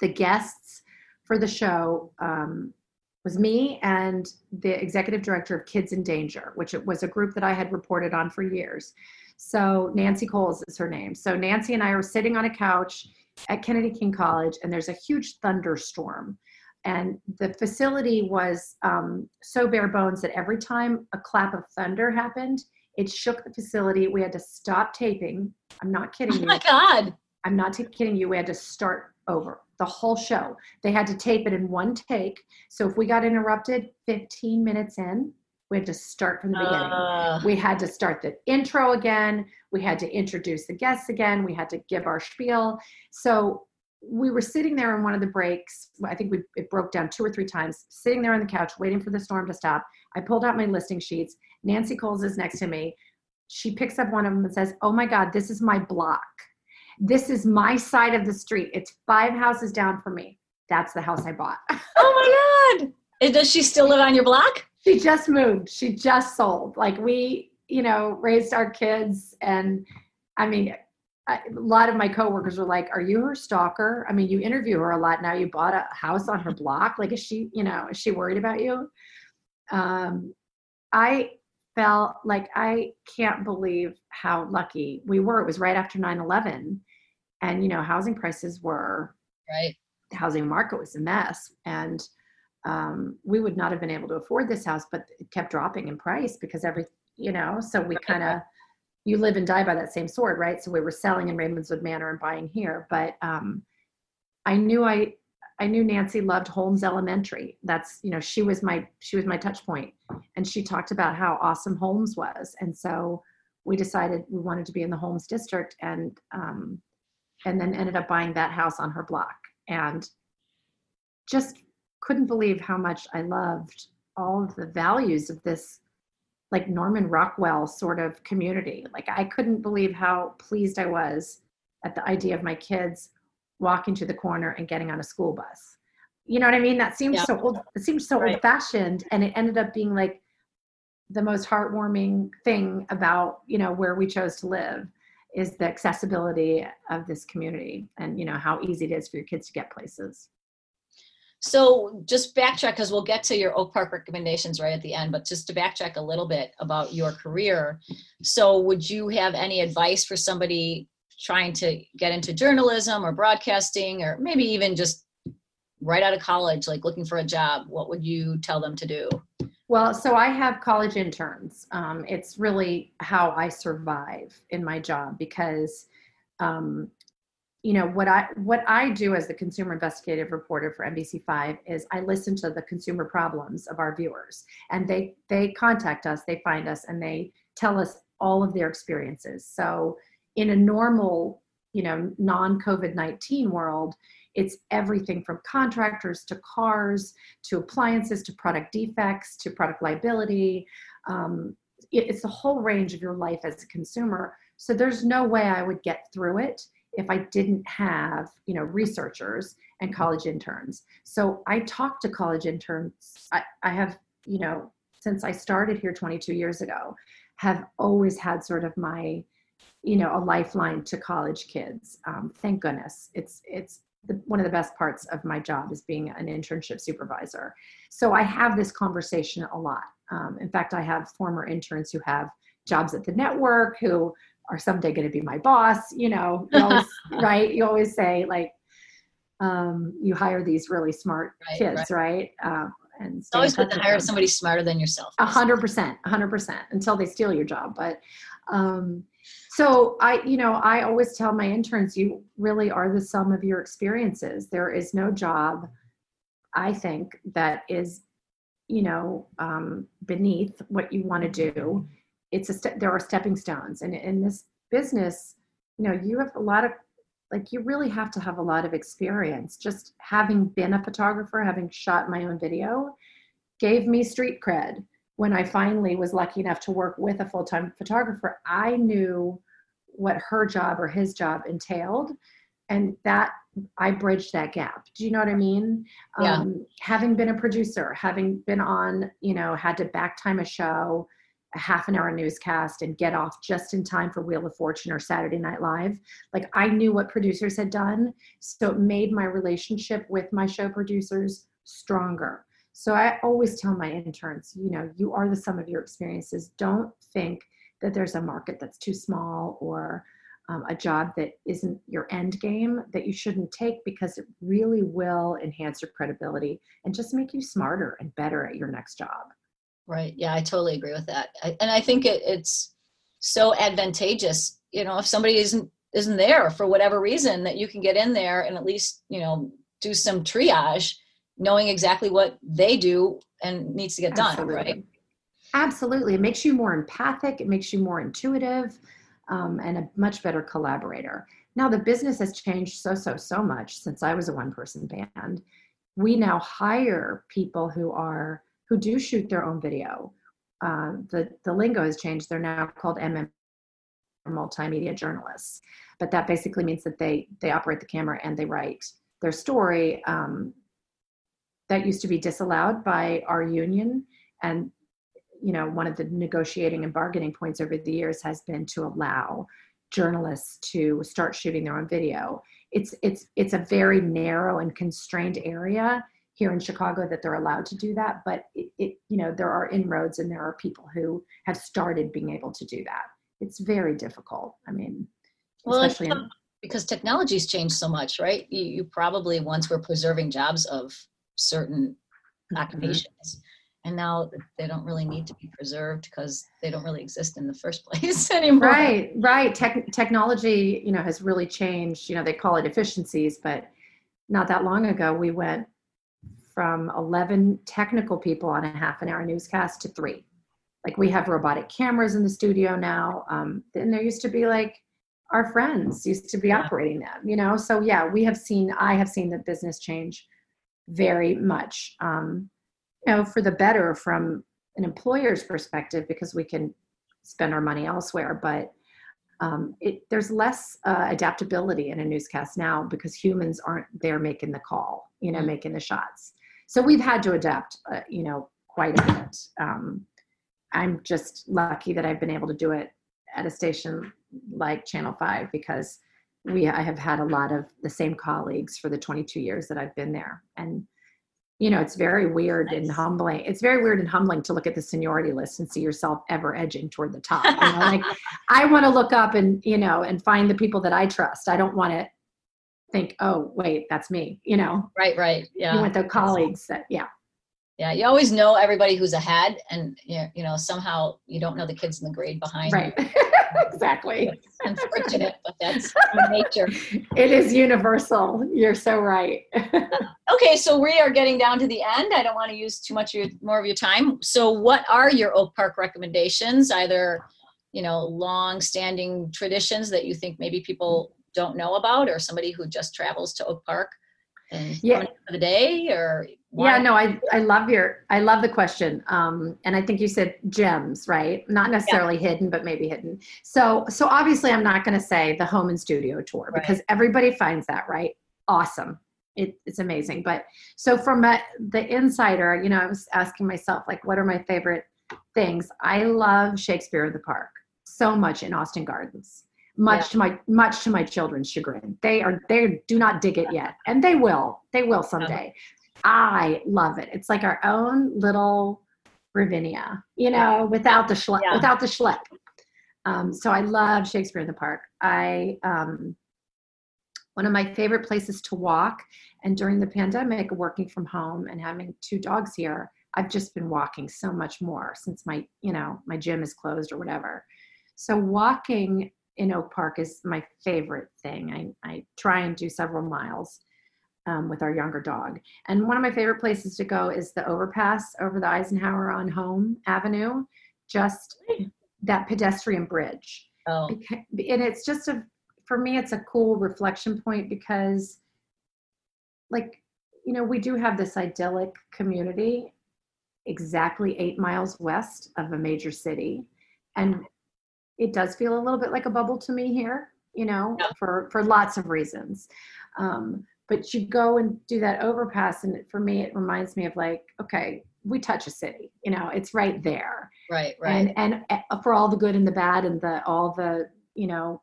the guests for the show um, was me and the executive director of Kids in Danger, which it was a group that I had reported on for years. So Nancy Cowles is her name. So Nancy and I were sitting on a couch at Kennedy King College, and there's a huge thunderstorm. And the facility was um, so bare bones that every time a clap of thunder happened, it shook the facility. We had to stop taping. I'm not kidding you. Oh my God. I'm not t- kidding you. We had to start over the whole show. They had to tape it in one take. So if we got interrupted 15 minutes in, we had to start from the beginning. Uh, We had to start the intro again. We had to introduce the guests again. We had to give our spiel. So we were sitting there in one of the breaks. I think we, it broke down two or three times, sitting there on the couch waiting for the storm to stop. I pulled out my listing sheets. Nancy Cowles is next to me. She picks up one of them and says, Oh my God, this is my block. This is my side of the street. It's five houses down from me. That's the house I bought. oh my God. And Does she still live on your block? she just moved she just sold like we you know raised our kids and i mean a lot of my coworkers were like are you her stalker i mean you interview her a lot now you bought a house on her block like is she you know is she worried about you um i felt like i can't believe how lucky we were. It was right after 9-11 and you know housing prices were Right. housing market was a mess and um, we would not have been able to afford this house but it kept dropping in price because every you know so we kind of you live and die by that same sword right? So we were selling in ravenswood manor and buying here but um, i knew i i knew nancy loved holmes elementary. That's you know she was my she was my touch point. And she talked about how awesome holmes was. And so we decided we wanted to be in the holmes district and um, and then ended up buying that house on her block. And just couldn't believe how much I loved all of the values of this like Norman Rockwell sort of community. Like I couldn't believe how pleased I was at the idea of my kids walking to the corner and getting on a school bus. You know what I mean? That seems yeah. so old. It seems so right. old fashioned and it ended up being like the most heartwarming thing about, you know, where we chose to live is the accessibility of this community and you know how easy it is for your kids to get places so just backtrack because we'll get to your oak park recommendations right at the end but just to backtrack a little bit about your career so would you have any advice for somebody trying to get into journalism or broadcasting or maybe even just right out of college like looking for a job what would you tell them to do well, so I have college interns. Um, it's really how I survive in my job because, um, you know, what I what I do as the consumer investigative reporter for NBC5 is I listen to the consumer problems of our viewers, and they they contact us, they find us, and they tell us all of their experiences. So, in a normal, you know, non COVID nineteen world, it's everything from contractors to cars to appliances to product defects to product liability. Um, it, it's the whole range of your life as a consumer. So there's no way I would get through it if I didn't have, you know, researchers and college interns. So I talk to college interns. I, I have, you know, since I started here 22 years ago, have always had sort of my, you know, a lifeline to college kids. Um, thank goodness. It's it's the, one of the best parts of my job is being an internship supervisor. So I have this conversation a lot. Um, in fact, I have former interns who have jobs at the network who are someday going to be my boss. You know, you always, right? You always say like, um, you hire these really smart right, kids, right? right? Um, and it's always good to hire somebody smarter than yourself. A hundred percent, a hundred percent, until they steal your job. But um, so I, you know, I always tell my interns, you really are the sum of your experiences. There is no job, I think, that is, you know, um, beneath what you want to do. It's a there are stepping stones, and in this business, you know, you have a lot of like you really have to have a lot of experience. Just having been a photographer, having shot my own video, gave me street cred when I finally was lucky enough to work with a full time photographer, I knew what her job or his job entailed. And that I bridged that gap. Do you know what I mean? Yeah. Um, having been a producer, having been on, you know, had to back time a show, a half an hour newscast, and get off just in time for Wheel of Fortune or Saturday Night Live. Like I knew what producers had done. So it made my relationship with my show producers stronger. So I always tell my interns, you know, you are the sum of your experiences. Don't think that there's a market that's too small or um, a job that isn't your end game that you shouldn't take because it really will enhance your credibility and just make you smarter and better at your next job. Right. Yeah, I totally agree with that. I, and I think it, it's so advantageous, you know, if somebody isn't isn't there for whatever reason that you can get in there and at least, you know, do some triage knowing exactly what they do and needs to get Absolutely. done, right? Absolutely. It makes you more empathic, it makes you more intuitive, um, and a much better collaborator. Now, the business has changed so, so, so much since I was a one person band. We now hire people who are who do shoot their own video. Uh, the the lingo has changed. They're now called MM multimedia journalists, but that basically means that they they operate the camera and they write their story. Um, that used to be disallowed by our union. And you know one of the negotiating and bargaining points over the years has been to allow journalists to start shooting their own video. It's it's it's a very narrow and constrained area here in chicago that they're allowed to do that but it, it you know there are inroads and there are people who have started being able to do that. It's very difficult i mean well, especially in, because technology's changed so much, right? You, you probably once were preserving jobs of certain Mhm. occupations. And now they don't really need to be preserved because they don't really exist in the first place anymore. Right, right. Tech, technology, you know, has really changed. You know, they call it efficiencies, but not that long ago, we went from 11 technical people on a half an hour newscast to three. Like we have robotic cameras in the studio now. Um, and there used to be like our friends used to be Yeah. operating them, you know? So yeah, we have seen, I have seen the business change very much, um, you know, for the better from an employer's perspective because we can spend our money elsewhere. But um, it, there's less uh, adaptability in a newscast now because humans aren't there making the call, you know, Mm. making the shots. So we've had to adapt, uh, you know, quite a bit. Um, I'm just lucky that I've been able to do it at a station like Channel 5 because we I have had a lot of the same colleagues for the 22 years that I've been there. And you know, it's very weird and humbling. It's very weird and humbling to look at the seniority list and see yourself ever edging toward the top. You know, like I want to look up and, you know, and find the people that I trust. I don't want to think, oh, wait, that's me. You know, Right, right. Yeah. you want the colleagues that, yeah. Yeah, you always know everybody who's ahead, and you you know somehow you don't know the kids in the grade behind. you. Right. exactly. It's unfortunate, but that's nature. It is universal. You're so right. Okay, so we are getting down to the end. I don't want to use too much of your, more of your time. So, what are your Oak Park recommendations? Either you know, long-standing traditions that you think maybe people don't know about, or somebody who just travels to Oak Park Yeah. for the day, or yeah, no, I, I love your, I love the question. Um, and I think you said gems, right? Not necessarily hidden, but maybe hidden. So, so obviously I'm not going to say the home and studio tour Right. because everybody finds that, right? Awesome. It, it's amazing. But so from a, the insider, you know, I was asking myself, like, what are my favorite things? I love Shakespeare in the Park so much in Austin Gardens. Much Yeah. to my much to my children's chagrin. They are they do not dig it yet. And they will. They will someday. I love it. It's like our own little Ravinia, you know, without the schlep, Yeah. without the schlep. Um, so I love Shakespeare in the Park. I um, one of my favorite places to walk. And during the pandemic, working from home and having two dogs here, I've just been walking so much more since my, you know, my gym is closed or whatever. So walking in Oak Park is my favorite thing. I, I try and do several miles um, with our younger dog. And one of my favorite places to go is the overpass over the Eisenhower on Home Avenue, just that pedestrian bridge. Oh, Beca- And it's just a, for me, it's a cool reflection point because, like, you know, we do have this idyllic community exactly eight miles west of a major city. And it does feel a little bit like a bubble to me here, you know, Yeah. for, for lots of reasons. Um, but you go and do that overpass, and for me, it reminds me of like, okay, we touch a city, you know, it's right there right, right. and and uh, for all the good and the bad and the all the you know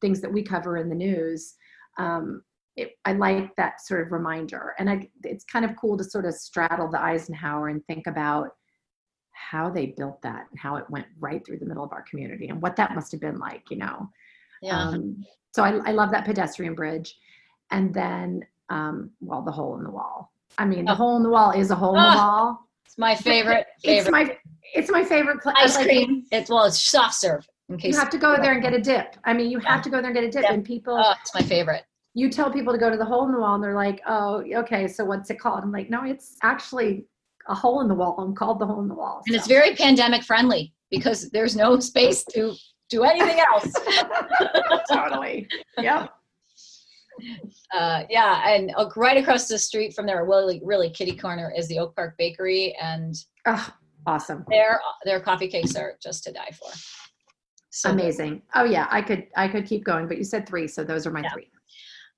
things that we cover in the news um it, i like that sort of reminder and I, it's kind of cool to sort of straddle the eisenhower and think about how they built that and how it went right through the middle of our community and what that must have been like you know yeah. um, so I, I love that pedestrian bridge and then um well the hole in the wall i mean the Oh. hole in the wall is a hole in the Ah, wall it's my favorite. it's my it's my favorite place ice cream. It's well, it's soft serve. In case you have to go there and get a dip. I mean, you have to go there and get a dip. Yeah. And people, Oh, it's my favorite. you tell people to go to the hole in the wall, and they're like, "Oh, okay. So what's it called?" I'm like, "No, it's actually a hole in the wall. I'm called the hole in the wall." And it's very pandemic friendly because there's no space to do anything else. totally. Yep. uh, yeah, and uh, right across the street from there, really, really kitty corner is the Oak Park Bakery, and Oh, awesome. their their coffee cakes are just to die for. So Amazing. Oh yeah, I could I could keep going, but you said three, so those are my Yeah. three.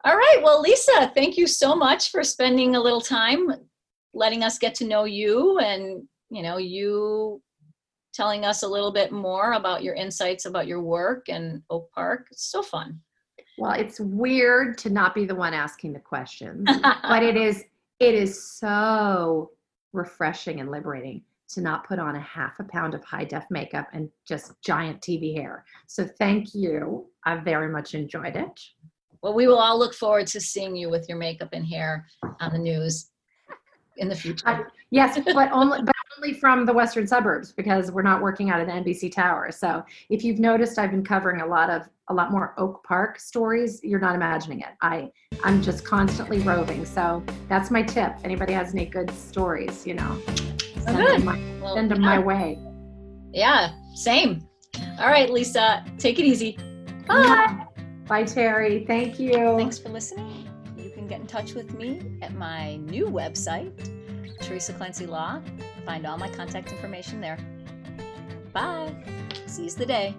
All right. Well, Lisa, thank you so much for spending a little time letting us get to know you and, you know, you telling us a little bit more about your insights about your work and Oak Park. It's so fun. Well, it's weird to not be the one asking the questions, but it is it is so refreshing and liberating to not put on a half a pound of high def makeup and just giant TV hair. So thank you. I very much enjoyed it. Well, we will all look forward to seeing you with your makeup and hair on the news in the future. I- Yes, but only but only from the western suburbs because we're not working out of the NBC Tower. So if you've noticed, I've been covering a lot of a lot more Oak Park stories. You're not imagining it. I I'm just constantly roving. So that's my tip. Anybody has any good stories, you know, oh, send good. them my, Well, send them yeah. my way. Yeah, same. All right, Lisa, take it easy. Bye. Bye, Terry. Thank you. Thanks for listening. Can get in touch with me at my new website, Teresa Clancy Law. Find all my contact information there. Bye. Seize the day.